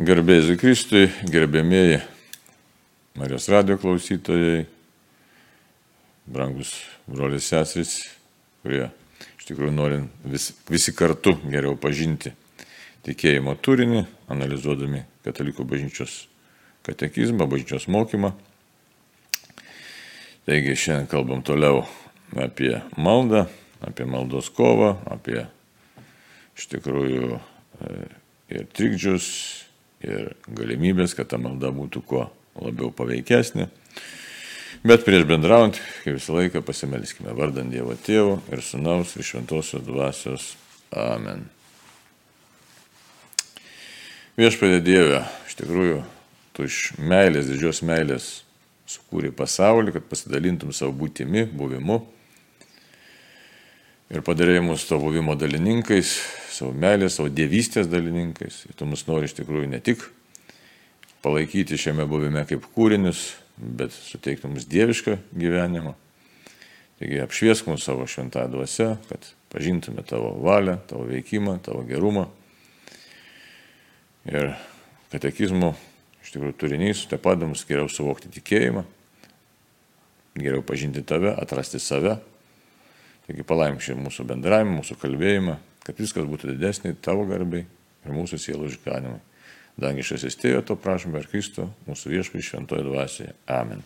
Gerbėjai Kristui, gerbėmėjai Marijos radio klausytojai, brangus brolius seserys, kurie iš tikrųjų nori vis, visi kartu geriau pažinti tikėjimo turinį, analizuodami katalikų bažnyčios katekizmą, bažnyčios mokymą. Taigi šiandien kalbam toliau apie maldą, apie maldos kovą, apie iš tikrųjų e, ir trikdžius, ir galimybės, kad ta malda būtų kuo labiau paveikesnė. Bet prieš bendraujant, kaip visą laiką pasimelskime vardant Dievo Tėvo ir Sūnaus ir Šventosios Dvasios. Amen. Viešpadė Dieve, iš tikrųjų, tu iš meilės, didžios meilės sukūrė pasaulį, kad pasidalintum savo būtimi, buvimu ir padarėjai mus to buvimo dalininkais, savo meilės, savo dievystės dalininkais. Ir tu mus nori iš tikrųjų ne tik palaikyti šiame buvime kaip kūrinius, bet suteikti mums dievišką gyvenimą. Taigi apšviesk mūsų savo šventą dvasę, kad pažintume tavo valią, tavo veikimą, tavo gerumą. Ir katekizmo iš tikrųjų turinys te padeda mums geriau suvokti tikėjimą, geriau pažinti tave, atrasti save. Taigi palaimk šį mūsų bendravimą, mūsų kalbėjimą, kad viskas būtų didesnė tavo garbiai ir mūsų sielų išganimai. Dangiškas įstėjo, to prašome per Kristų, mūsų viešpai šventoje dvasioje. Amen.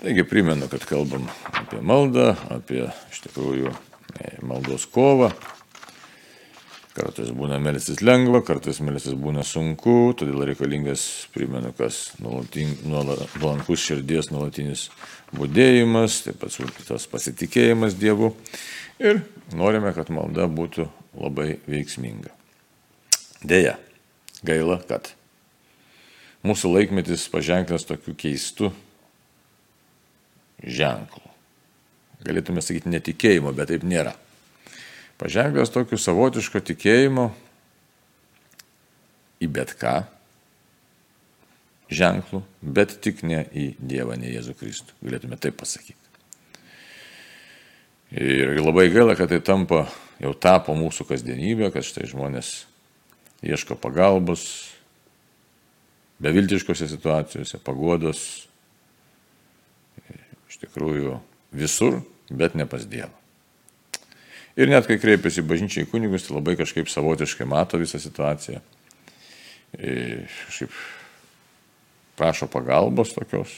Taigi primenu, kad kalbam apie maldą, apie iš tikrųjų e, maldos kovą. Kartais būna melstis lengva, kartais melstis būna sunku, todėl reikalingas, primenu, kas nuolankus širdies nuolatinis būdėjimas, taip pat tas pasitikėjimas Dievu ir norime, kad malda būtų labai veiksminga. Deja, gaila, kad mūsų laikmetis paženklas tokiu keistu ženklu. Galėtume sakyti netikėjimo, bet taip nėra. Paženklas tokiu savotiško tikėjimo į bet ką ženklų, bet tik ne į Dievą, ne Jėzų Kristų. Galėtume taip pasakyti. Ir labai gaila, kad tai tampa, jau tapo mūsų kasdienybė, kad štai žmonės ieško pagalbos, beviltiškose situacijose, pagodos, iš tikrųjų visur, bet ne pas Dievą. Ir net kai kreipiasi bažnyčiai kunigus, tai labai kažkaip savotiškai mato visą situaciją. Ir kažkaip prašo pagalbos tokios,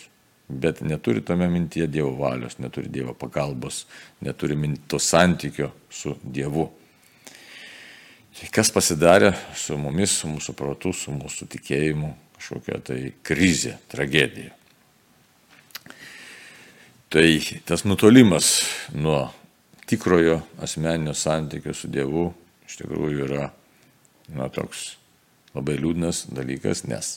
bet neturi tame mintyje Dievo valios, neturi Dievo pagalbos, neturi to santykio su Dievu. Tai kas pasidarė su mumis, su mūsų protu, su mūsų tikėjimu, kažkokia tai krizė, tragedija. Tai tas nutolimas nuo tikrojo asmeninio santykio su Dievu iš tikrųjų yra na, toks labai liūdnas dalykas, nes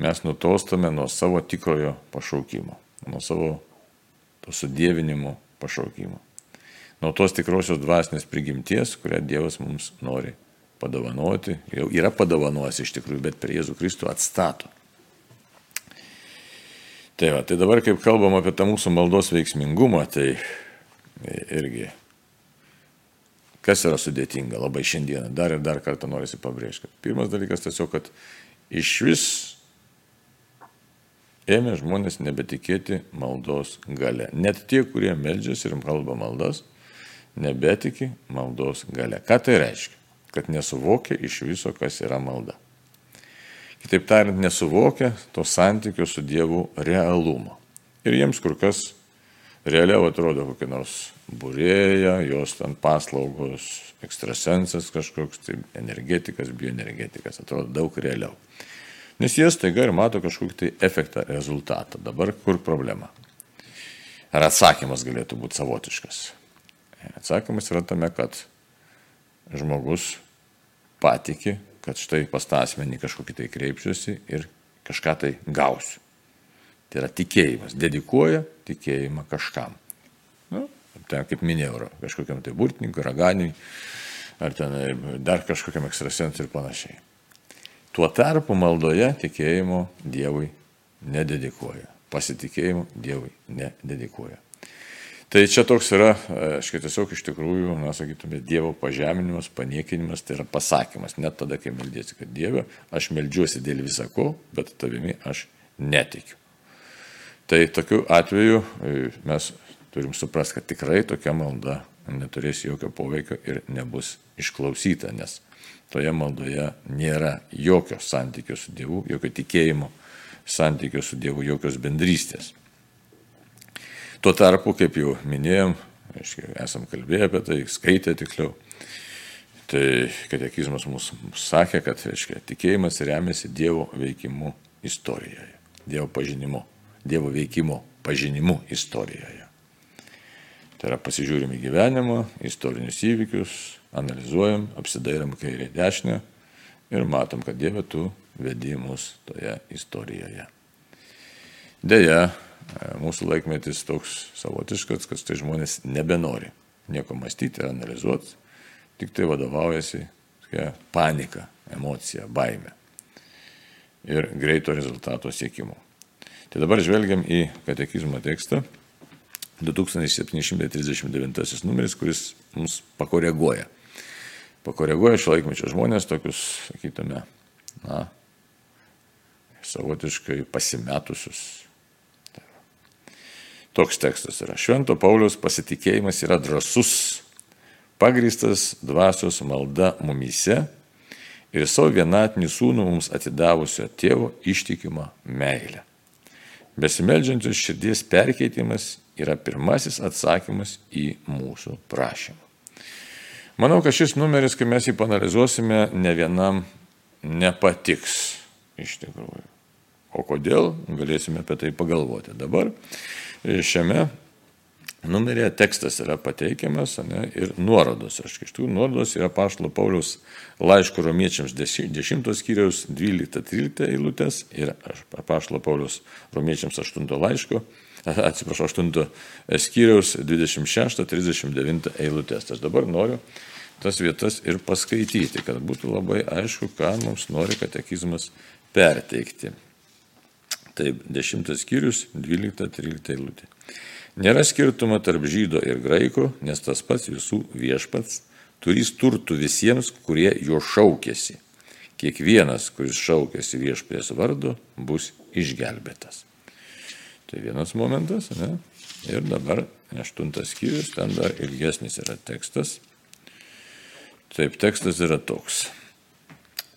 mes nutolstame nuo savo tikrojo pašaukimo, nuo savo to sudėvinimo pašaukimo nuo tos tikrosios dvasinės prigimties, kurią Dievas mums nori padovanoti. Jau yra padovanojęs iš tikrųjų, bet per Jėzų Kristų atstato. Tai, va, tai dabar, kaip kalbam apie tą mūsų maldos veiksmingumą, tai irgi kas yra sudėtinga labai šiandieną, dar ir dar kartą norisi pabrėžti. Pirmas dalykas tiesiog, kad iš vis ėmė žmonės nebetikėti maldos gale. Net tie, kurie meldžiasi ir kalba maldas, nebetiki maldos gale. Ką tai reiškia? Kad nesuvokia iš viso, kas yra malda. Kitaip tariant, nesuvokia to santykio su Dievu realumo. Ir jiems kur kas realiau atrodo kokia nors būrėja, jos ten paslaugos, ekstrasensas kažkoks, tai energetikas, bioenergetikas, atrodo daug realiau. Nes jie staiga ir mato kažkokį tai efektą, rezultatą. Dabar kur problema? Ar atsakymas galėtų būti savotiškas? Atsakymas yra tame, kad žmogus patiki, kad štai pas tą asmenį kažkokį tai kreipsiuosi ir kažką tai gausiu. Tai yra tikėjimas, dedikuoja tikėjimą kažkam. Nu, ten, kaip minėjau, kažkokiam tai burtininkui, raganiui, ar ten dar kažkokiam ekstrasensui ir panašiai. Tuo tarpu maldoje tikėjimo Dievui nededikuoja. Pasitikėjimo Dievui nededikuoja. Tai čia toks yra, aiškiai, tiesiog iš tikrųjų, na, sakytume, Dievo pažeminimas, paniekinimas, tai yra pasakymas, net tada, kai meldėsi, kad Dieve, aš meldžiuosi dėl visako, bet tavimi aš netikiu. Tai tokiu atveju e, mes turim suprasti, kad tikrai tokia malda neturės jokio poveikio ir nebus išklausyta, nes toje maldoje nėra jokio santykio su Dievu, jokio tikėjimo santykio su Dievu, jokios bendrystės. Tuo tarpu, kaip jau minėjom, aiškiai, esam kalbėję apie tai, skaitę tiksliau, tai katekizmas mums sakė, kad aiškiai, tikėjimas remiasi Dievo veikimu istorijoje, Dievo pažinimu, Dievo veikimo pažinimu istorijoje. Tai yra pasižiūrim į gyvenimą, istorinius įvykius, analizuojam, apsidairam kairė dešinę ir matom, kad Dieve tu vedi mus toje istorijoje. Deja, mūsų laikmetis toks savotiškas, kad tai žmonės nebenori nieko mąstyti ir analizuoti, tik tai vadovaujasi panika, emocija, baime ir greito rezultato siekimu. Tai dabar žvelgiam į katekizmo tekstą 2739 numeris, kuris mums pakoreguoja. Pakoreguoja šio laikmečio žmonės tokius, sakytume, na, savotiškai pasimetusius, Toks tekstas yra. Švento Pauliaus pasitikėjimas yra drasus, pagristas dvasios malda mumyse ir savo vienatinį sūnų mums atidavusio tėvo ištikimą meilę. Besimeldžiančios širdies perkeitimas yra pirmasis atsakymas į mūsų prašymą. Manau, kad šis numeris, kai mes jį panalizuosime, ne vienam nepatiks iš tikrųjų. O kodėl, galėsime apie tai pagalvoti. Dabar šiame numeryje tekstas yra pateikiamas ne, ir nuorodos. Aš iš tų nuorodos yra Paštalo Pauliaus laiško romiečiams 10 skyriaus 12-13 eilutės ir Paštalo Pauliaus romiečiams 8 laiško, atsiprašau, 8 skyriaus 26-39 eilutės. Aš dabar noriu tas vietas ir paskaityti, kad būtų labai aišku, ką mums nori katekizmas perteikti. Taip, 10 skyrius, 12-13 eilutė. Nėra skirtumo tarp žydo ir graiko, nes tas pats visų viešpats turys turtų visiems, kurie jo šaukėsi. Kiekvienas, kuris šaukėsi viešpės vardu, bus išgelbėtas. Tai vienas momentas, ne? Ir dabar aštuntas skyrius, ten dar ilgesnis yra tekstas. Taip, tekstas yra toks.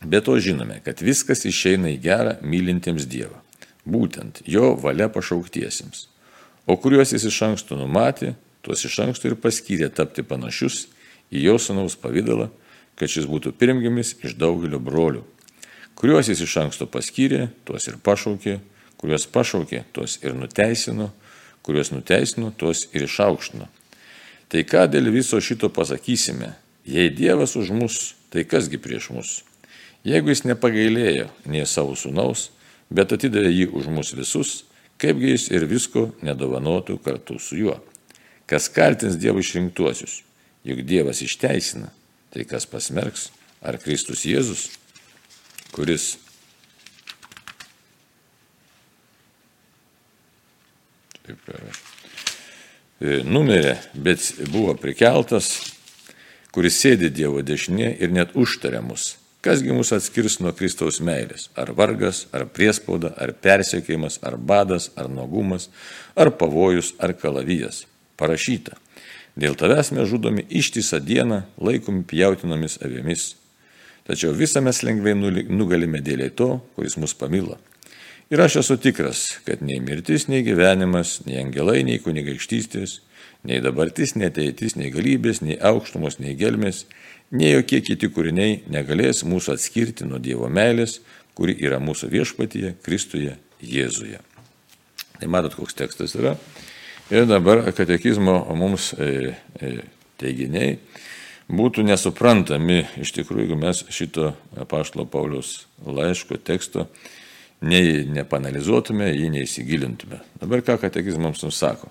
Be to žinome, kad viskas išeina į gerą mylintiems Dievą būtent jo valia pašauktiesiems, o kuriuos jis iš anksto numatė, tuos iš anksto ir paskyrė tapti panašius į jo sanaus pavydalą, kad šis būtų pirmgimis iš daugelio brolių. Kuriuos jis iš anksto paskyrė, tuos ir pašaukė, kuriuos pašaukė, tuos ir nuteisino, kuriuos nuteisino, tuos ir išaukštino. Tai ką dėl viso šito pasakysime, jei Dievas už mus, tai kasgi prieš mus? Jeigu jis nepagailėjo nei savo sunaus, bet atidavė jį už mus visus, kaipgi jis ir visko nedovanotų kartu su juo. Kas kaltins Dievo išrinktuosius, juk Dievas išteisina, tai kas pasmerks, ar Kristus Jėzus, kuris taip, e, numirė, bet buvo prikeltas, kuris sėdi Dievo dešinė ir net užtarė mus Kasgi mus atskirs nuo Kristaus meilės? Ar vargas, ar priespauda, ar persiekėjimas, ar badas, ar nuogumas, ar pavojus, ar kalavijas? Parašyta. Dėl tavęs mes žudomi ištisą dieną, laikomi pjautinomis avėmis. Tačiau visą mes lengvai nugalime dėliai to, kuris mus pamilo. Ir aš esu tikras, kad nei mirtis, nei gyvenimas, nei angelai, nei kunigaikštystės, nei dabartis, nei ateitis, nei galybės, nei aukštumos, nei gelmės, nei jokie kiti kūriniai negalės mūsų atskirti nuo Dievo meilės, kuri yra mūsų viešpatyje, Kristuje, Jėzuje. Tai matot, koks tekstas yra. Ir dabar katekizmo mums e, e, teiginiai būtų nesuprantami iš tikrųjų, jeigu mes šito apaštalo Paulius laiško teksto nei nepanalizuotume, jį neįsigilintume. Dabar ką katekizmams nusako?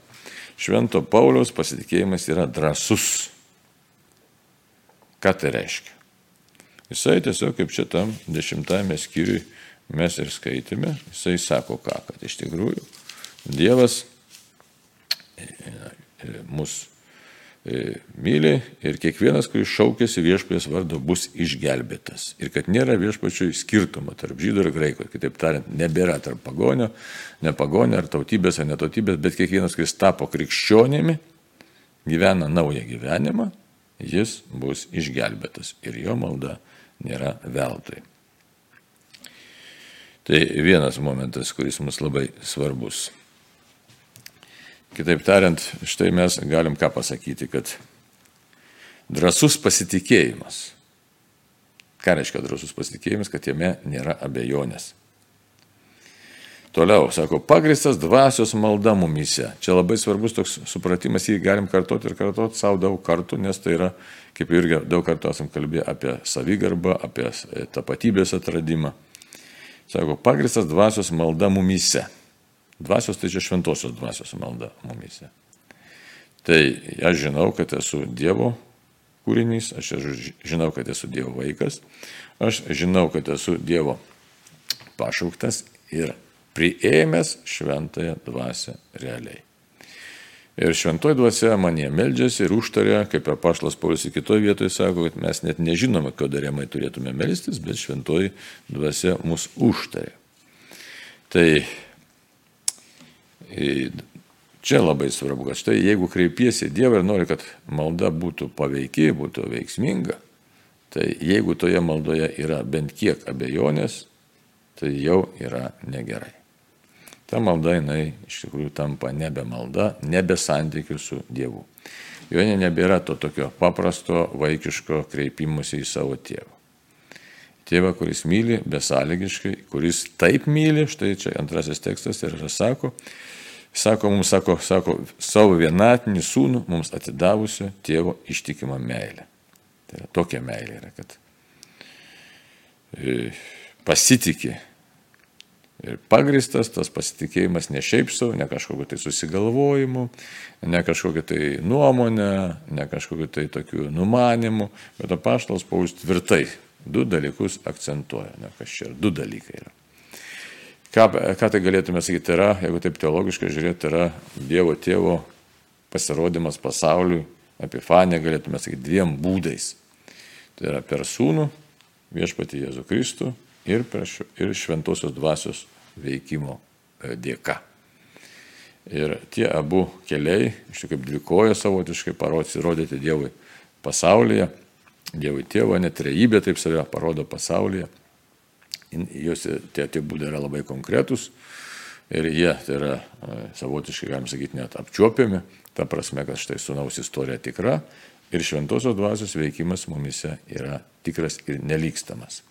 Švento Pauliaus pasitikėjimas yra drasus Ką tai reiškia? Jisai tiesiog kaip šitam dešimtame skyriui mes ir skaitėme, jisai sako ką, kad iš tikrųjų Dievas mus e, myli ir kiekvienas, kuris šaukėsi viešpės vardo, bus išgelbėtas. Ir kad nėra viešpačiui skirtumo tarp žydų ir graikų. Kitaip tariant, nebėra tarp pagonio, nepagonio ar tautybės ar netautybės, bet kiekvienas, kuris tapo krikščionimi, gyvena naują gyvenimą, jis bus išgelbėtas ir jo malda nėra veltui. Tai vienas momentas, kuris mums labai svarbus. Kitaip tariant, štai mes galim ką pasakyti, kad drasus pasitikėjimas. Ką reiškia drasus pasitikėjimas, kad jame nėra abejonės. Toliau, sako, pagristas dvasios malda mumise. Čia labai svarbus toks supratimas, jį galim kartoti ir kartoti savo daug kartų, nes tai yra, kaip irgi daug kartų esam kalbėję apie savigarbą, apie tapatybės atradimą. Sako, pagristas dvasios malda mumise. Dvasios tai čia šventosios dvasios malda mumise. Tai aš žinau, kad esu Dievo kūrinys, aš žinau, kad esu Dievo vaikas, aš žinau, kad esu Dievo pašauktas ir priėmęs šventąją dvasę realiai. Ir šventoji dvasia manie meldžiasi ir užtarė, kaip apaštas Paulius į kitoje vietoje sako, kad mes net nežinome, ko darėmai turėtume melstis, bet šventoji dvasia mus užtarė. Tai Čia labai svarbu, kad štai jeigu kreipiesi Dievą ir nori, kad malda būtų paveiki, būtų veiksminga, tai jeigu toje maldoje yra bent kiek abejonės, tai jau yra negerai. Ta malda jinai iš tikrųjų tampa nebe malda, nebe santykių su Dievu. Joje nebėra to tokio paprasto vaikiško kreipimusi į savo tėvą. Tėvą, kuris myli besąlygiškai, kuris taip myli, štai čia antrasis tekstas ir sako, sako mums, sako, sako, savo vienatinį sūnų mums atidavusio tėvo ištikimą meilę. Tai yra tokia meilė yra, kad e, pasitikė. Ir pagristas tas pasitikėjimas ne šiaip savo, ne kažkokiu tai susigalvojimu, ne kažkokiu tai nuomonė, ne kažkokiu tai tokiu numanimu, bet apaštalas Paulius tvirtai du dalykus akcentuoja. Ne, kas čia yra? Du dalykai yra. Ką, ką tai galėtume sakyti, yra, jeigu taip teologiškai žiūrėti, yra Dievo tėvo pasirodymas pasauliui, epifanė galėtume sakyti dviem būdais. Tai yra per sūnų, viešpatį Jėzų Kristų ir, per, ir šventosios dvasios veikimo e, dėka. Ir tie abu keliai, iš tikrųjų kaip dvikojo savotiškai parodyti Dievui pasaulyje, Dievui tėvo, net trejybė taip save parodo pasaulyje jos tie, tie būdai yra labai konkretūs ir jie tai yra e, savotiškai, galim sakyti, net apčiuopiami, ta prasme, kad štai sunaus istorija tikra ir šventosios dvasios veikimas mumise yra tikras ir nelykstamas.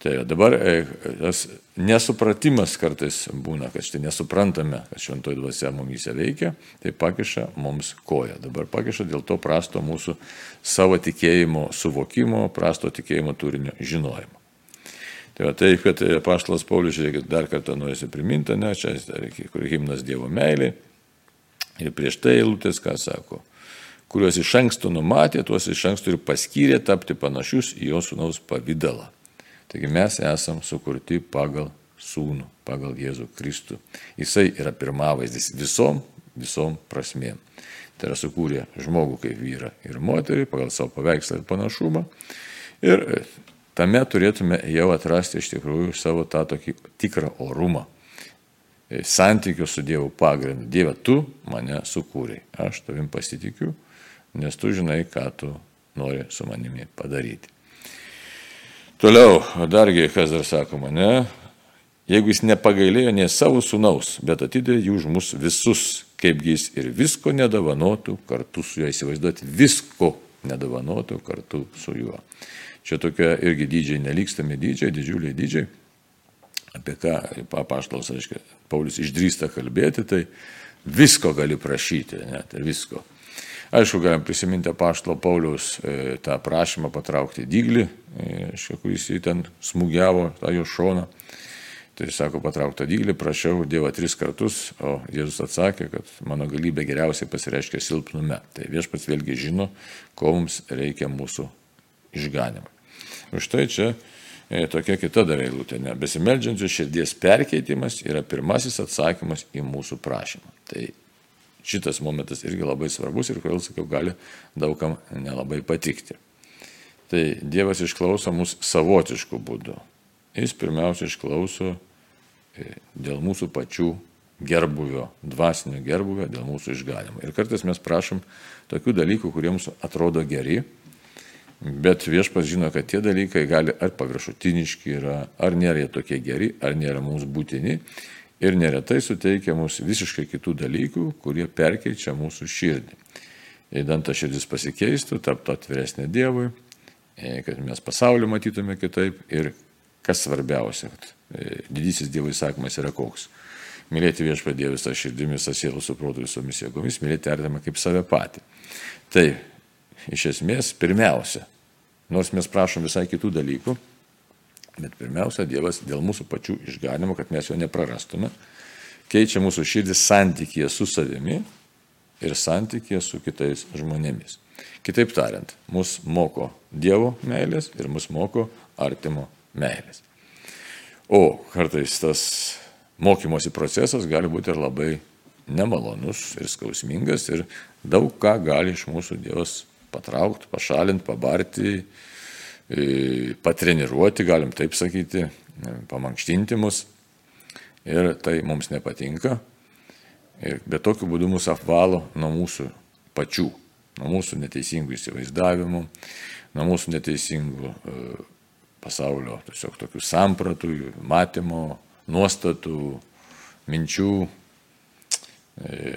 Tai dabar e, tas nesupratimas kartais būna, kad štai nesuprantame, kad šventoji dvasia mumise veikia, tai pakiša mums koją. Dabar pakiša dėl to prasto mūsų savo tikėjimo suvokimo, prasto tikėjimo turinio žinojimo. Tai va taip, kad paštalas Paulius, žiūrėkit, dar kartą norisi priminti, ne, čia kur himnas Dievo meilė. Ir prieš tai eilutės, ką sako, kuriuos iš anksto numatė, tuos iš anksto ir paskyrė tapti panašius į jo sūnaus pavydalą. Taigi mes esam sukurti pagal sūnų, pagal Jėzų Kristų. Jisai yra pirmavaizdis visom, visom prasmėm. Tai yra sukūrė žmogų kaip vyrą ir moterį pagal savo paveikslą ir panašumą. Ir tame turėtume jau atrasti iš tikrųjų savo tą tokį tikrą orumą. E, Santykių su Dievu pagrindu. Dieve, tu mane sukūrei. Aš tavim pasitikiu, nes tu žinai, ką tu nori su manimi padaryti. Toliau, dargi, kas dar sakoma, ne? Jeigu jis nepagailėjo ne savo sunaus, bet atidėjo jų už mus visus, kaipgi jis ir visko nedavanotų kartu su juo, įsivaizduoti, visko nedavanotų kartu su juo. Čia tokie irgi dydžiai, nelikstami dydžiai, didžiuliai dydžiai, apie ką papaštalas, reiškia, Paulius išdrįsta kalbėti, tai visko gali prašyti, net visko. Aišku, galim prisiminti paštalo Pauliaus e, tą prašymą patraukti dyglį, e, kuris jį ten smūgiavo tą jo šoną. Tai sako, patrauktą dyglį, prašiau Dievą tris kartus, o Jėzus atsakė, kad mano galybė geriausiai pasireiškia silpnume. Tai viešpats vėlgi žino, ko mums reikia mūsų išganimui. Už tai čia e, tokia kita dar eilutė. Ne? Besimeldžiančių širdies perkeitimas yra pirmasis atsakymas į mūsų prašymą. Tai šitas momentas irgi labai svarbus ir, kodėl sakiau, gali daugam nelabai patikti. Tai Dievas išklauso mus savotiškų būdų. Jis pirmiausia išklauso e, dėl mūsų pačių gerbuvio, dvasinio gerbuvio, dėl mūsų išganimo. Ir kartais mes prašom tokių dalykų, kuriems atrodo geri, bet viešpas žino, kad tie dalykai gali ar paviršutiniški yra, ar nėra jie tokie geri, ar nėra mums būtini. Ir neretai suteikia mums visiškai kitų dalykų, kurie perkeičia mūsų širdį. Įdant ta širdis pasikeistų, taptų atviresnė Dievui, e, kad mes pasaulį matytume kitaip ir kas svarbiausia, kad e, didysis Dievo įsakymas yra koks. Mylėti viešpadė visą širdimi, visą sielą suprotų visomis jėgomis, mylėti artimą kaip save patį. Tai iš esmės pirmiausia, nors mes prašom visai kitų dalykų, Bet pirmiausia, Dievas dėl mūsų pačių išganimo, kad mes jo neprarastume, keičia mūsų širdį santykėje su savimi ir santykėje su kitais žmonėmis. Kitaip tariant, mus moko Dievo meilės ir mus moko artimo meilės. O kartais tas mokymosi procesas gali būti ir labai nemalonus ir skausmingas ir daug ką gali iš mūsų Dievas patraukti, pašalinti, pabarti, patreniruoti, galim taip sakyti, pamankštinti mus. Ir tai mums nepatinka. Ir bet tokiu būdu mus apvalo nuo mūsų pačių, nuo mūsų neteisingų įsivaizdavimų, nuo mūsų neteisingų pasaulio tiesiog tokių sampratų, matymo, nuostatų, minčių,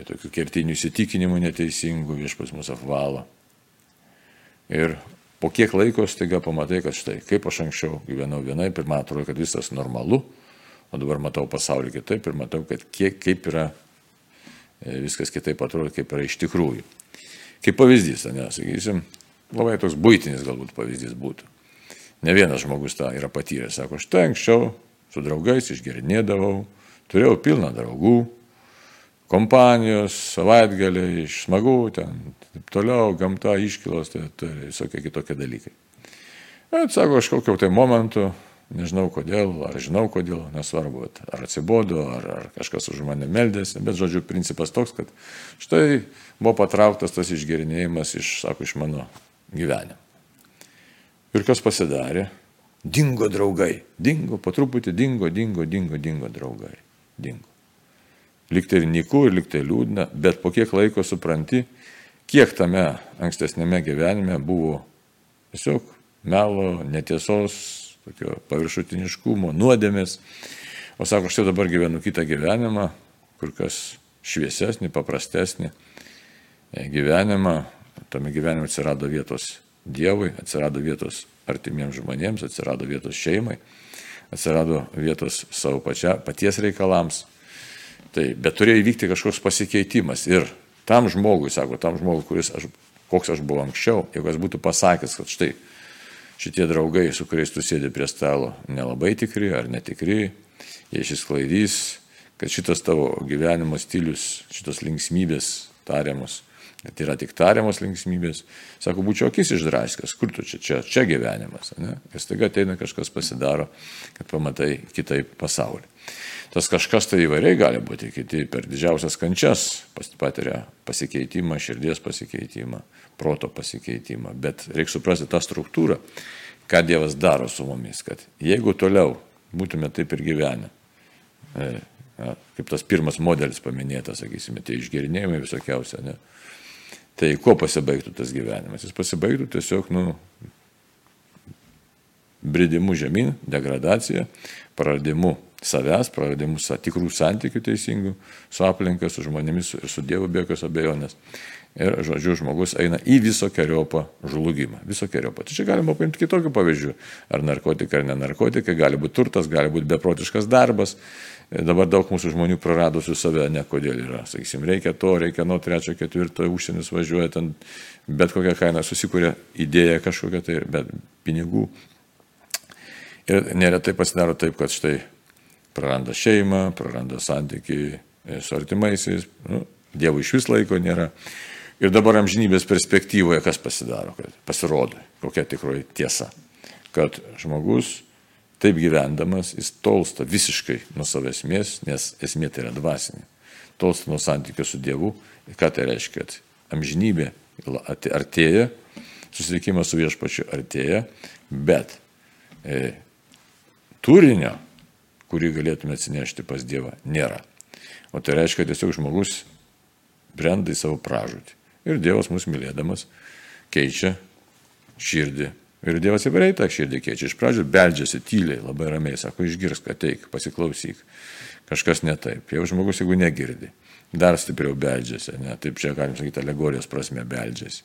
tokių kertinių įsitikinimų neteisingų viešpas mus apvalo. Ir po kiek laiko staiga pamatai, kad štai, kaip aš anksčiau gyvenau vienaip ir man atrodo, kad viskas normalu, o dabar matau pasaulį kitaip ir matau, kad kiek, kaip yra e, viskas kitaip atrodo, kaip yra iš tikrųjų. Kaip pavyzdys, ne, sakysim, labai toks būtinis galbūt pavyzdys būtų. Ne vienas žmogus tą yra patyręs, sako, štai anksčiau su draugais išgerinėdavau, turėjau pilną draugų, kompanijos, savaitgaliai, smagu, ten taip toliau, gamta, iškilos, tai, tai visokie kitokie dalykai. Bet sako, aš kokiu tai momentu, nežinau kodėl, ar žinau kodėl, nesvarbu, ar atsibodo, ar, ar kažkas už mane meldėsi, bet žodžiu, principas toks, kad štai buvo patrauktas tas išgerinėjimas iš, sako, iš mano gyvenimo. Ir kas pasidarė? Dingo draugai, dingo, po truputį dingo, dingo, dingo, dingo draugai, dingo liktai ir niku, ir liktai liūdna, bet po kiek laiko supranti, kiek tame ankstesnėme gyvenime buvo tiesiog melo, netiesos, tokio paviršutiniškumo, nuodėmės. O sako, jau dabar gyvenu kitą gyvenimą, kur kas šviesesnį, paprastesnį e, gyvenimą. Tame gyvenime atsirado vietos Dievui, atsirado vietos artimiems žmonėms, atsirado vietos šeimai, atsirado vietos savo pačia, paties reikalams. Tai, bet turėjo įvykti kažkoks pasikeitimas. Ir tam žmogui, sako, tam žmogui, kuris aš, koks aš buvau anksčiau, jeigu aš būtų pasakęs, kad štai šitie draugai, su kuriais tu sėdi prie stalo, nelabai tikri ar netikri, jie išsisklaidys, kad šitas tavo gyvenimo stilius, šitos linksmybės tariamos, kad yra tik tariamos linksmybės, sako, būčiau akis išdraskęs, kur tu čia, čia, čia gyvenimas, ne? ir staiga ateina kažkas pasidaro, kad pamatai kitaip pasaulį. Tas kažkas tai įvairiai gali būti, kiti per didžiausias kančias patiria pasikeitimą, širdies pasikeitimą, proto pasikeitimą. Bet reikia suprasti tą struktūrą, ką Dievas daro su mumis, kad jeigu toliau būtume taip ir gyvenę, e, kaip tas pirmas modelis paminėtas, sakysime, tie išgerinėjimai visokiausia, ne, tai kuo pasibaigtų tas gyvenimas? Jis pasibaigtų tiesiog, nu, bridimu žemyn, degradacija, praradimu savęs, praradimu tikrų santykių teisingų su aplinka, su žmonėmis ir su Dievu be jokios abejonės. Ir, žodžiu, žmogus eina į visokiojopą žlugimą. Visokiojopą. Tai čia galima paimti kitokių pavyzdžių. Ar narkotikai, ar ne narkotikai, gali būti turtas, gali būti beprotiškas darbas. Dabar daug mūsų žmonių praradusių save, ne kodėl yra. Sakysim, reikia to, reikia nuo trečio, ketvirto, užsienis važiuoja, ten bet kokią kainą susikūrė idėja kažkokia, tai bet pinigų. Ir neretai pasidaro taip, kad štai praranda šeimą, praranda santykiai e, su artimaisiais, nu, Dievo iš vis laiko nėra. Ir dabar amžinybės perspektyvoje kas pasidaro, kad pasirodo, kokia tikroji tiesa, kad žmogus taip gyvendamas, jis tolsta visiškai nuo savo esmės, nes esmė tai yra dvasinė. tolsta nuo santykio su Dievu. Ką tai reiškia? Kad amžinybė artėja, susitikimas su viešpačiu artėja, bet e, turinio, kurį galėtume atsinešti pas Dievą, nėra. O tai reiškia, kad tiesiog žmogus brenda į savo pražūtį. Ir Dievas mus mylėdamas keičia širdį. Ir Dievas įvairiai tą širdį keičia. Iš pradžių beldžiasi tyliai, labai ramiai, sako, išgirsk, ateik, pasiklausyk. Kažkas ne taip. Jau žmogus, jeigu negirdi, dar stipriau beldžiasi. Ne? Taip čia galim sakyti, alegorijos prasme beldžiasi.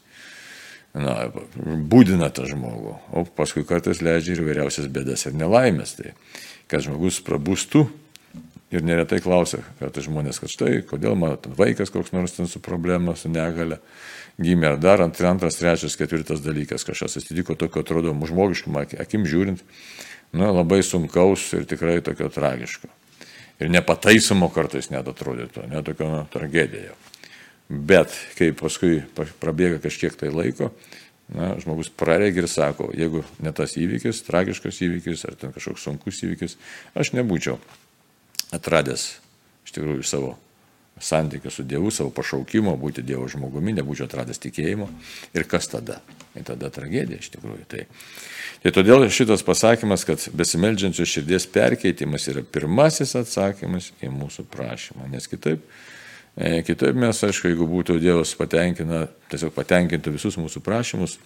Na, būdina tą žmogų. O paskui kartais leidžia ir vairiausias bėdas ir nelaimės. Tai kad žmogus prabūstų ir neretai klausia, kad žmonės, kad štai, kodėl mano vaikas koks nors ten su problema, su negale gimė, ar dar ant, antras, trečias, ketvirtas dalykas kažkas atsitiko tokio, atrodo, žmogiškam akim žiūrint, na, labai sunkaus ir tikrai tokio tragiško. Ir nepataisomo kartais net atrodytų, net tokio na, tragedija. Bet kai paskui prabėga kažkiek tai laiko, na, žmogus praregi ir sako, jeigu ne tas įvykis, tragiškas įvykis ar ten kažkoks sunkus įvykis, aš nebūčiau atradęs iš tikrųjų savo santykių su Dievu, savo pašaukimo, būti Dievo žmogumi, nebūčiau atradęs tikėjimo. Ir kas tada? Ir tada tragedija iš tikrųjų. Tai, tai todėl šitas pasakymas, kad besimeldžiančios širdies perkeitimas yra pirmasis atsakymas į mūsų prašymą. Nes kitaip, kitaip mes, aišku, jeigu būtų Dievas patenkina, tiesiog patenkintų visus mūsų prašymus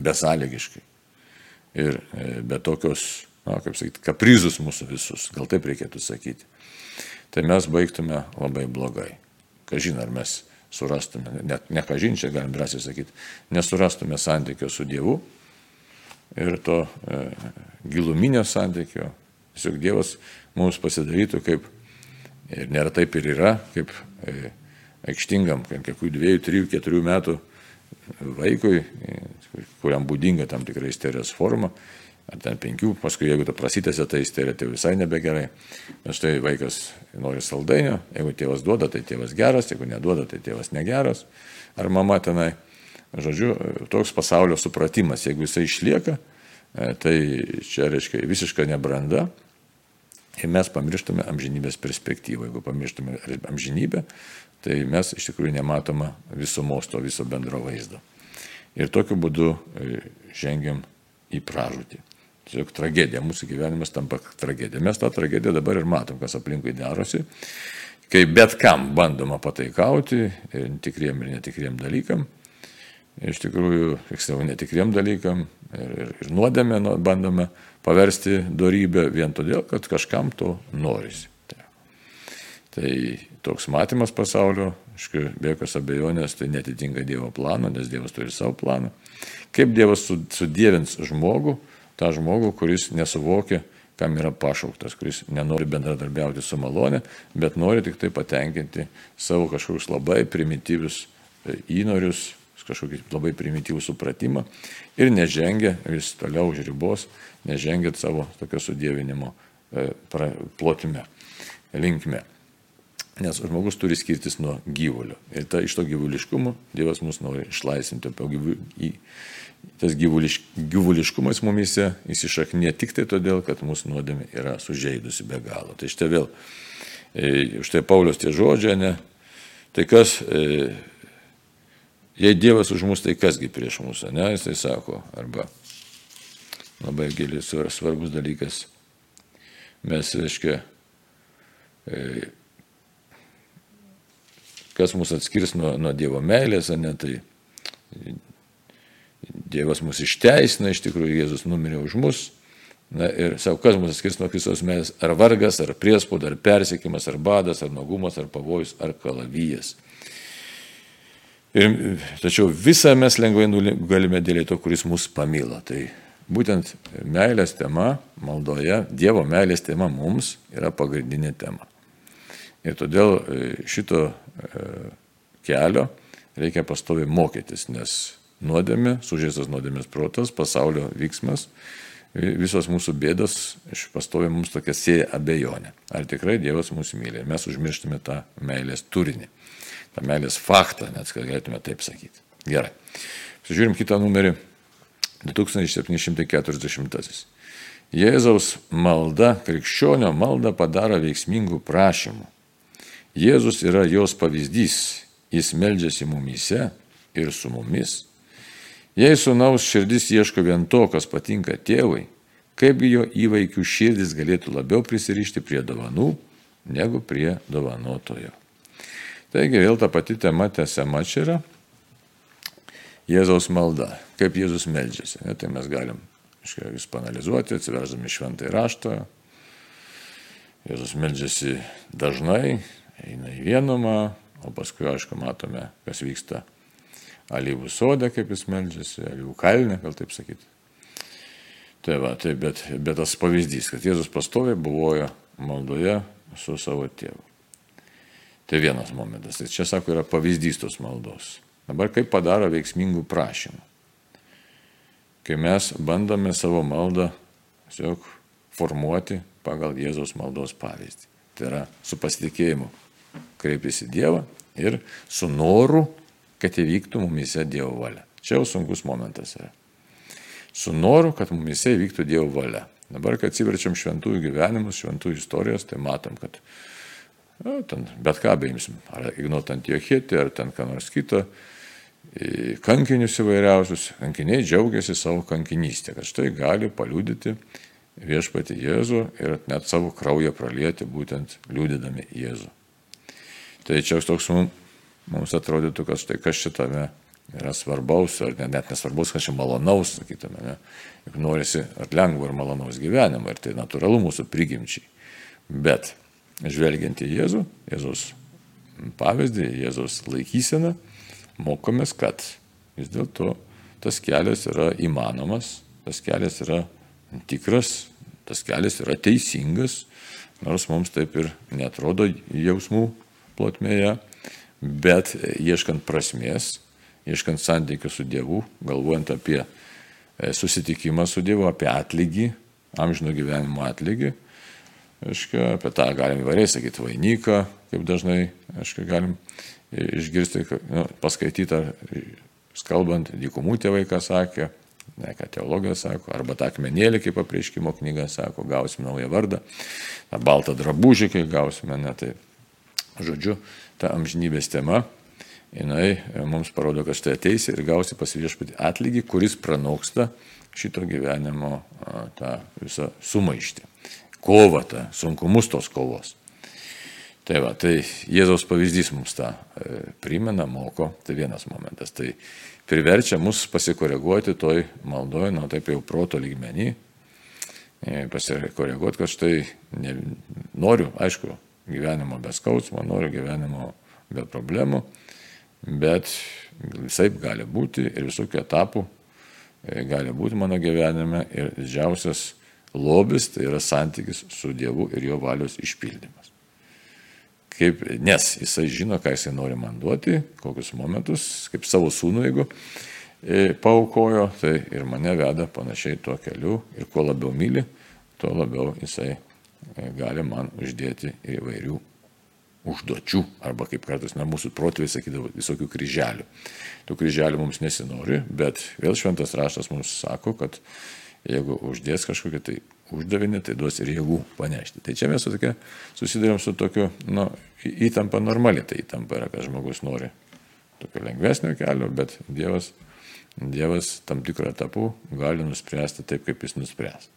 besąlygiškai. Ir e, be tokios na, kaip sakyti, kaprizus mūsų visus, gal taip reikėtų sakyti, tai mes baigtume labai blogai. Kažin, ar mes surastume, net ne kažin, čia galim drąsiai sakyti, nesurastume santykio su Dievu ir to e, giluminio santykio. Tiesiog Dievas mums pasidarytų kaip, ir nėra taip ir yra, kaip e, aikštingam, kokių dviejų, trijų, keturių metų vaikui, e, kuriam būdinga tam tikrai isterijos forma, ar ten penkių, paskui jeigu ta prasitėse, tai isterija tai visai nebegerai. Nes štai vaikas nori saldainio, jeigu tėvas duoda, tai tėvas geras, jeigu neduoda, tai tėvas negeras, ar mama tenai. Žodžiu, toks pasaulio supratimas, jeigu jisai išlieka, e, tai čia reiškia visiška nebranda. Ir mes pamirštame amžinybės perspektyvą. Jeigu pamirštame amžinybę, tai mes iš tikrųjų nematome visumos to viso bendro vaizdo. Ir tokiu būdu e, žengiam į pražūtį. Tiesiog tragedija, mūsų gyvenimas tampa tragedija. Mes tą tragediją dabar ir matom, kas aplinkui darosi, kai bet kam bandoma pataikauti, ir tikriem ir netikriem dalykam. Iš tikrųjų, tiksliau, netikriem dalykam ir, ir, ir nuodėmė nu, bandome paversti darybę vien todėl, kad kažkam to norisi. Tai, tai toks matymas pasaulio, aišku, be jokios abejonės, tai netitinka Dievo plano, nes Dievas turi savo planą. Kaip Dievas sudėvins žmogų, tą žmogų, kuris nesuvokia, kam yra pašauktas, kuris nenori bendradarbiauti su malonė, bet nori tik tai patenkinti savo kažkokius labai primityvius e, įnorius, kažkokį labai primityvų supratimą ir nežengia vis toliau už ribos, nežengia savo tokio sudėvinimo e, plotime, linkme. Nes žmogus turi skirtis nuo gyvulio. Ir ta, iš to gyvuliškumo Dievas mus nori išlaisvinti. Tas gyvuliš, gyvuliškumas mumise įsišaknė tik tai todėl, kad mūsų nuodėmė yra sužeidusi be galo. Tai štai vėl, e, štai Paulius tie žodžiai, ne? Tai kas, e, jei Dievas už mus, tai kasgi prieš mūsų, ne? Jis tai sako, arba labai gilis svarbus dalykas. Mes, reiškia, e, kas mus atskirs nuo, nuo Dievo meilės, ne, tai Dievas mus išteisina, iš tikrųjų Jėzus numirė už mus. Na ir savo, kas mus atskirs nuo Kristos meilės, ar vargas, ar priespauda, ar persiekimas, ar badas, ar nuogumas, ar pavojus, ar kalavijas. Ir, tačiau visą mes lengvai galime dėl to, kuris mus pamilo. Tai būtent meilės tema maldoje, Dievo meilės tema mums yra pagrindinė tema. Ir todėl e, šito e, kelio reikia pastovi mokytis, nes nuodėmė, sužeistas nuodėmės protas, pasaulio vyksmas, visos mūsų bėdos pastovi mums tokia sėja abejonė. Ar tikrai Dievas mūsų myli? Mes užmirštume tą meilės turinį, tą meilės faktą, net galėtume taip sakyti. Gerai. Žiūrim kitą numerį. 2740. Jėzaus malda, krikščionio malda padaro veiksmingų prašymų Jėzus yra jos pavyzdys, jis meldžiasi mumyse ir su mumis. Jei sunaus širdis ieško vien to, kas patinka tėvui, kaipgi jo įvaikių širdis galėtų labiau prisirišti prie dovanų negu prie dovanotojo. Taigi vėl ta pati tema tęsiama čia yra Jėzaus malda, kaip Jėzus meldžiasi. Ne, tai mes galim vis panalizuoti, atsiveždami šventąjį raštą. Jėzus meldžiasi dažnai, eina į vienumą, o paskui, aišku, matome, kas vyksta alyvų sodė, kaip jis meldžiasi, alyvų kalne, gal taip sakyti. Tai va, tai bet, bet tas pavyzdys, kad Jėzus pastoviai buvojo maldoje su savo tėvu. Tai vienas momentas. Tai čia, sako, yra pavyzdys tos maldos. Dabar kaip padaro veiksmingų prašymų. Kai mes bandome savo maldą tiesiog formuoti pagal Jėzaus maldos pavyzdį. Tai yra su pasitikėjimu kreiptis į Dievą ir su noru, kad įvyktų mumise Dievo valia. Čia jau sunkus momentas yra. Su noru, kad mumise įvyktų Dievo valia. Dabar, kai atsiverčiam šventųjų gyvenimus, šventųjų istorijos, tai matom, kad na, ten bet ką beimsim. Ar ignuot ant jochėti, ar ten ką nors kito kankinius įvairiausius, kankiniai džiaugiasi savo kankinystę, kad štai gali paliūdyti viešpati Jėzų ir net savo kraują pralieti būtent liūdėdami Jėzų. Tai čia toks mums atrodytų, kad štai kas šitame yra svarbaus, ar net, net nesvarbaus, kas čia malonaus, sakytume, ne? juk norisi ar lengvo ir malonaus gyvenimo ir tai natūralu mūsų prigimčiai. Bet žvelgiant į Jėzų, Jėzus pavyzdį, Jėzus laikyseną, mokomės, kad vis dėlto tas kelias yra įmanomas, tas kelias yra tikras, tas kelias yra teisingas, nors mums taip ir netrodo jausmų plotmėje, bet ieškant prasmės, ieškant santykių su Dievu, galvojant apie e, susitikimą su Dievu, apie atlygį, amžino gyvenimo atlygį, aiškia, apie tą galim įvairiai sakyti vainiką, kaip dažnai, aiškia, galim išgirsti, nu, paskaityti, kalbant, dykumų tėvai, ką sakė, ne ką teologija sako, arba tą akmenėlį, kaip apreiškimo knyga sako, gausime naują vardą, tą baltą drabužį, kai gausime, ne tai, žodžiu, ta amžinybės tema, jinai mums parodo, kad štai ateisi ir gausi pasiviešpatį atlygį, kuris pranoksta šito gyvenimo tą visą sumaištį, kovą, tą sunkumus tos kovos. Tai va, tai Jėzaus pavyzdys mums tą e, primena, moko, tai vienas momentas. Tai priverčia mus pasikoreguoti toj maldoje, nu taip jau proto lygmenį, e, pasikoreguoti, kad štai ne, noriu, aišku, gyvenimo be skausmo, noriu gyvenimo be problemų, bet visai gali būti ir visokių etapų e, gali būti mano gyvenime ir didžiausias lobis tai yra santykis su Dievu ir jo valios išpildymas kaip, nes jisai žino, ką jisai nori man duoti, kokius momentus, kaip savo sūnų, jeigu e, paukojo, tai ir mane veda panašiai tuo keliu ir kuo labiau myli, tuo labiau jisai e, gali man uždėti įvairių užduočių, arba kaip kartais na, mūsų protėviai sakydavo, visokių kryželių. Tų kryželių mums nesinori, bet vėl šventas raštas mums sako, kad jeigu uždės kažkokią tai uždavinį, tai duos ir jėgų panešti. Tai čia mes tokia, susidurėm su tokiu, nu, įtampa normali, tai įtampa yra, kad žmogus nori tokio lengvesnio kelio, bet Dievas, Dievas tam tikrą etapų gali nuspręsti taip, kaip jis nuspręs.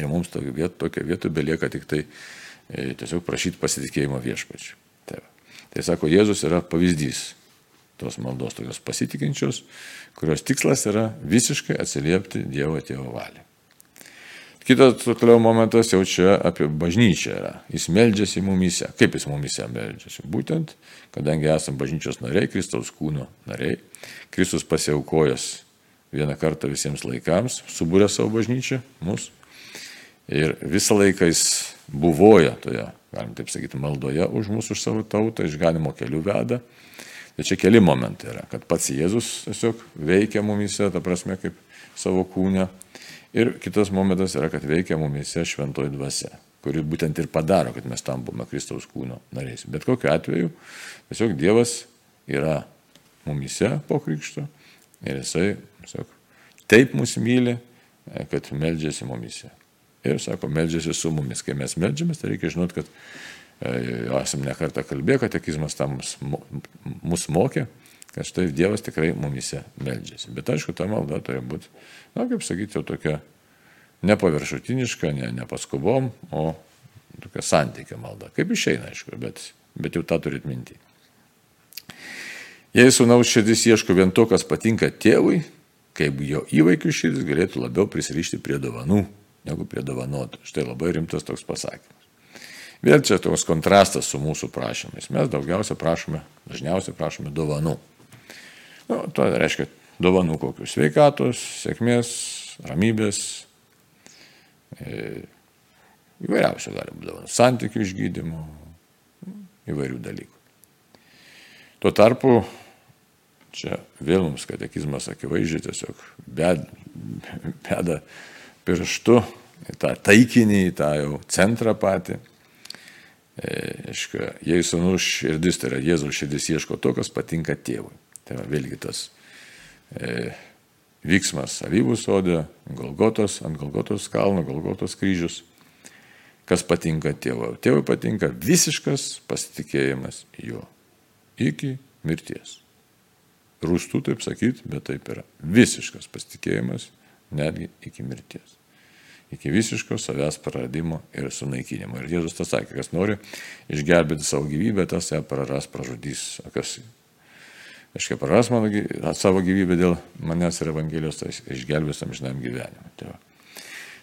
Ir mums tokia vieta, tokia vieta belieka tik tai e, tiesiog prašyti pasitikėjimo viešpačiu. Tai, tai sako, Jėzus yra pavyzdys tos maldos tokios pasitikinčios, kurios tikslas yra visiškai atsiliepti Dievo tėvo valią. Kitas toliau momentas jau čia apie bažnyčią yra. Jis meldžiasi mumise. Kaip jis mumise meldžiasi? Būtent, kadangi esame bažnyčios nariai, Kristaus kūno nariai, Kristus pasiaukojęs vieną kartą visiems laikams, subūrė savo bažnyčią, mus. Ir visą laiką jis buvoja toje, galim taip sakyti, maldoje už mūsų, už savo tautą, išganimo kelių veda. Tai čia keli momentai yra, kad pats Jėzus tiesiog veikia mumise, ta prasme, kaip savo kūne Ir kitas momentas yra, kad veikia mumise šventoji dvasia, kuri būtent ir padaro, kad mes tampame Kristaus kūno nariais. Bet kokiu atveju, tiesiog Dievas yra mumise po krikšto ir jisai tiesiog taip mus myli, e, kad meldžiasi mumise. Ir sako, meldžiasi su mumis. Kai mes meldžiamės, tai reikia žinoti, kad esam nekartą kalbėję, katekizmas tam mus mokė, kad štai Dievas tikrai mumise meldžiasi. Bet aišku, ta malda turi būti, na, kaip sakyti, jau tokia nepaviršutiniška, ne, ne paskubom, o tokia santykio malda. Kaip išeina, aišku, bet, bet jau tą turit mintį. Jei sunaus širdis ieško vien to, kas patinka tėvui, kaip jo įvaikių širdis galėtų labiau prisirišti prie dovanų negu prie dovanotų. Štai labai rimtas toks pasakymas. Vėl čia toks kontrastas su mūsų prašymais. Mes daugiausia prašome, dažniausiai prašome dovanų. Nu, to reiškia dovanų kokių sveikatos, sėkmės, ramybės, e, įvairiausių gali būti dovanų, santykių išgydymo, įvairių dalykų. Tuo tarpu čia vėl mums katekizmas akivaizdžiai tiesiog beda pirštu į tą taikinį, į tą jau centrą patį. E, aiškia, jei sunus širdis, tai yra Jėzaus širdis ieško to, kas patinka tėvui. Tai yra vėlgi tas e, vyksmas alyvų sodė, Golgotos, ant Golgotos kalno, Golgotos kryžius. Kas patinka tėvui? Tėvui patinka visiškas pasitikėjimas juo. Iki mirties. Rūstų taip sakyti, bet taip yra. Visiškas pasitikėjimas netgi iki mirties. Iki visiško savęs praradimo ir sunaikinimo. Ir Jėzus tas sakė, kas nori išgelbėti savo gyvybę, tas ją praras, pražudys. O kas, aiškiai, praras mano, savo gyvybę dėl manęs ir Evangelijos, tai išgelbės amžinam gyvenimui. Tai,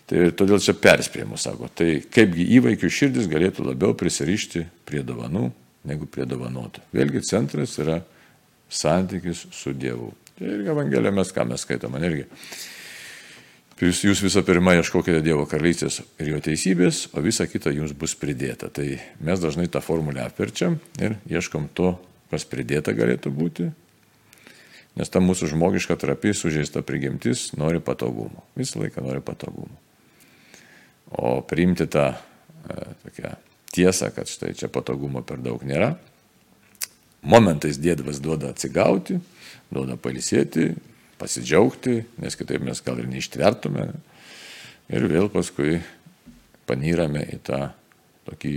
tai todėl čia perspėjimus sako, tai kaipgi įvaikių širdis galėtų labiau prisirišti prie dovanų negu prie dovanotų. Vėlgi centras yra santykis su Dievu. Tai irgi Evangeliją mes ką mes skaitome, irgi Jūs, jūs visą pirma ieškokite Dievo karalystės ir jo teisybės, o visa kita jums bus pridėta. Tai mes dažnai tą formulę apverčiam ir ieškom to, kas pridėta galėtų būti. Nes ta mūsų žmogiška trapi, sužeista prigimtis nori patogumo. Visą laiką nori patogumo. O priimti tą e, tokią tiesą, kad štai čia patogumo per daug nėra. Momentais dėdvas duoda atsigauti, duoda palisėti, pasidžiaugti, nes kitaip mes gal ir neištvertume. Ir vėl paskui panyrame į tą tokį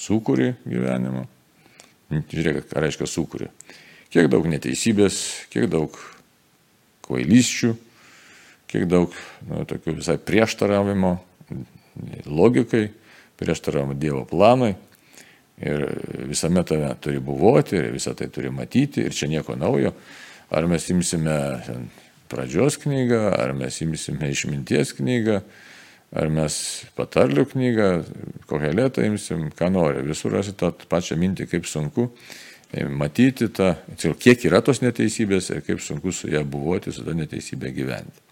sukūrį gyvenimą. Žiūrėk, ką reiškia sukūrį. Kiek daug neteisybės, kiek daug kvailysčių, kiek daug nu, tokių visai prieštaravimo logikai, prieštaravimo Dievo planui. Ir visame tave turi buvoti, ir visą tai turi matyti, ir čia nieko naujo. Ar mes imsime pradžios knygą, ar mes imsime išminties knygą, ar mes patarlių knygą, kokią lėtą imsim, ką nori. Visur rasi tą pačią mintį, kaip sunku e, matyti tą, kiek yra tos neteisybės ir kaip sunku su ją buvoti, su tą neteisybę gyventi.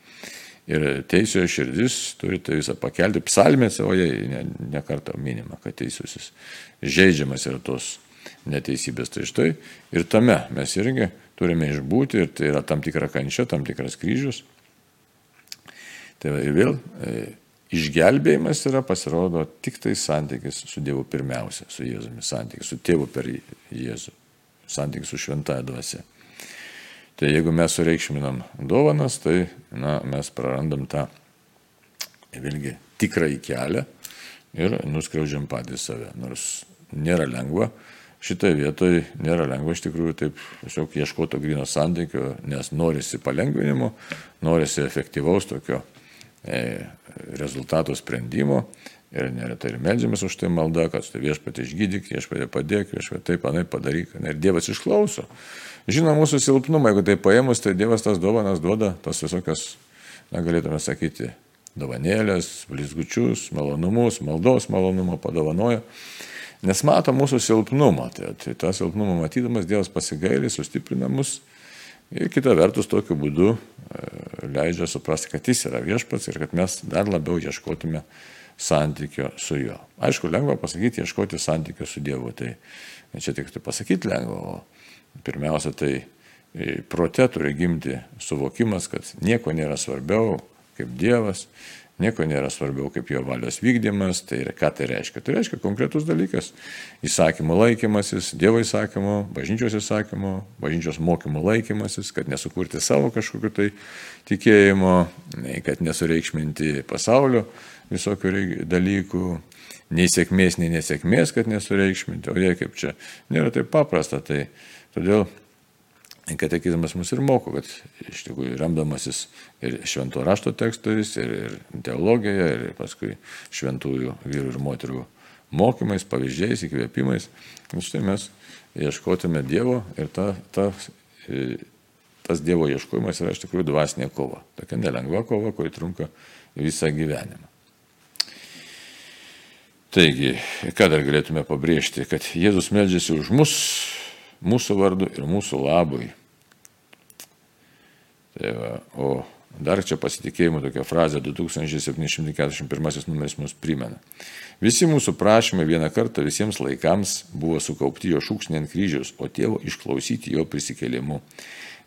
Ir teisiojo širdis turi tai visą pakelti. Psalmėse, o jie ne, ne minima, kad teisusis žaidžiamas yra tos neteisybės. Tai štai ir tame mes irgi turime išbūti ir tai yra tam tikra kančia, tam tikras kryžius. Tai ir vėl e, išgelbėjimas yra pasirodo tik tai santykis su Dievu pirmiausia, su Jėzumi, santykis su tėvu per Jėzų, santykis su šventąją dvasia. Tai jeigu mes sureikšminam dovanas, tai na, mes prarandam tą vėlgi tikrąjį kelią ir nuskriaudžiam patys save. Nors nėra lengva, šitoje vietoje nėra lengva iš tikrųjų taip tiesiog ieškoti grino santykio, nes norisi palengvinimo, norisi efektyvaus tokio e, rezultato sprendimo. Ir neretai ir melžiamės už tai maldą, kad štai viešpatį išgydyk, viešpatį padėk, viešpatį taip, anai padaryk. Ir Dievas išklauso. Žino mūsų silpnumą, jeigu tai paėmus, tai Dievas tas dovanas duoda, tas visokias, na, galėtume sakyti, dovanėlės, blizgučius, malonumus, maldos malonumą padovanoja. Nes mato mūsų silpnumą. Tai, tai tą silpnumą matydamas Dievas pasigailį, sustiprina mus ir kita vertus tokiu būdu e, leidžia suprasti, kad jis yra viešpats ir kad mes dar labiau ieškotume santykio su juo. Aišku, lengva pasakyti, ieškoti santykio su Dievu. Tai čia tik tai pasakyti lengva, o pirmiausia, tai e, prote turi gimti suvokimas, kad nieko nėra svarbiau kaip Dievas Nieko nėra svarbiau kaip jo valios vykdymas. Tai ką tai reiškia? Tai reiškia konkretus dalykas. Įsakymų laikymasis, Dievo įsakymų, bažnyčios įsakymų, bažnyčios mokymų laikymasis, kad nesukurti savo kažkokiu tai tikėjimo, kad nesureikšminti pasaulio visokių dalykų, nei sėkmės, nei nesėkmės, kad nesureikšminti, o jie kaip čia nėra taip paprasta. Tai todėl katekizmas mus ir moko, kad iš tikrųjų remdamasis ir švento rašto tekstais, ir, ir teologija, ir paskui šventųjų vyrų ir moterų mokymais, pavyzdžiais, įkvėpimais, štai mes ieškotume Dievo ir ta, ta, tas Dievo ieškojimas yra iš tikrųjų dvasinė kova. Tokia nelengva kova, kuri trunka visą gyvenimą. Taigi, ką dar galėtume pabrėžti, kad Jėzus meldžiasi už mus, mūsų vardu ir mūsų labui. Tai va, o dar čia pasitikėjimo tokia frazė 2741 numeris mus primena. Visi mūsų prašymai vieną kartą visiems laikams buvo sukaupti jo šūksnį ant kryžiaus, o tėvo išklausyti jo prisikėlimu.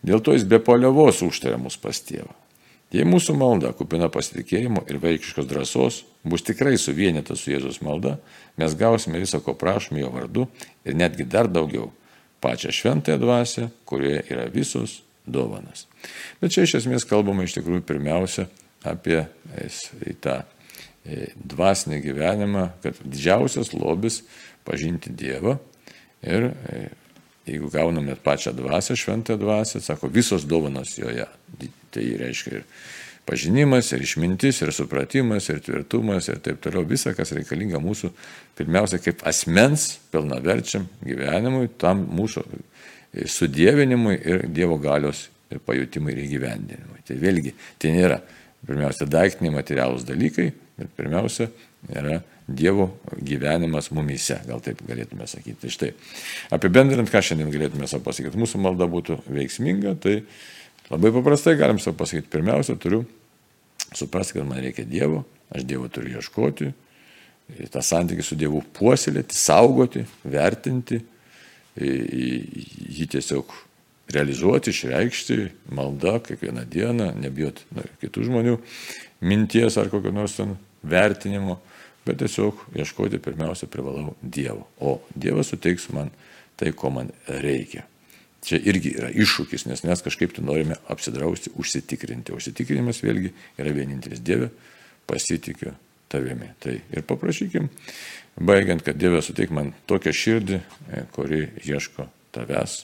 Dėl to jis be paliovos užtarė mus pas tėvą. Jei mūsų malda, kupina pasitikėjimo ir vaikiškos drąsos, bus tikrai suvienyta su Jėzus malda, mes gausime visą, ko prašome jo vardu ir netgi dar daugiau - pačią šventąją dvasę, kurioje yra visos dovanas. Bet čia iš esmės kalbama iš tikrųjų pirmiausia apie tą e, dvasinį gyvenimą, kad didžiausias lobis pažinti Dievą ir e, jeigu gaunam net pačią dvasę, šventą dvasę, sako, visos dovanos joje. Tai reiškia ir pažinimas, ir išmintis, ir supratimas, ir tvirtumas, ir taip toliau. Visa, kas reikalinga mūsų, pirmiausia, kaip asmens pilnaverčiam gyvenimui, tam mūsų sudėvinimui ir Dievo galios pajutimui ir įgyvendinimui. Tai vėlgi, tai nėra pirmiausia daiktiniai materialūs dalykai, bet pirmiausia yra Dievo gyvenimas mumyse, gal taip galėtume sakyti. Tai štai, apibendrinant, ką šiandien galėtume pasakyti, mūsų malda būtų veiksminga, tai labai paprastai galim savo pasakyti, pirmiausia, turiu suprasti, kad man reikia Dievo, aš Dievo turiu ieškoti, tą santykį su Dievu puoselėti, saugoti, vertinti, jį tiesiog realizuoti, išreikšti, malda kiekvieną dieną, nebijot na, kitų žmonių minties ar kokio nors ten vertinimo, bet tiesiog ieškoti pirmiausia privalau Dievo. O Dievas suteiks man tai, ko man reikia. Čia irgi yra iššūkis, nes mes kažkaip tai norime apsidrausti, užsitikrinti. Užsitikrinimas vėlgi yra vienintelis Dieve, pasitikiu tavimi. Tai ir paprašykim, baigiant, kad Dieve suteik man tokią širdį, e, kuri ieško tavęs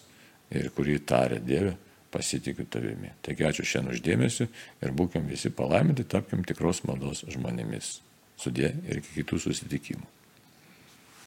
ir kuri tarė Dieve, pasitikiu tavimi. Taigi ačiū šiandien uždėmesi ir būkim visi palaiminti, tapkim tikros maldos žmonėmis. Sudė ir kitų susitikimų.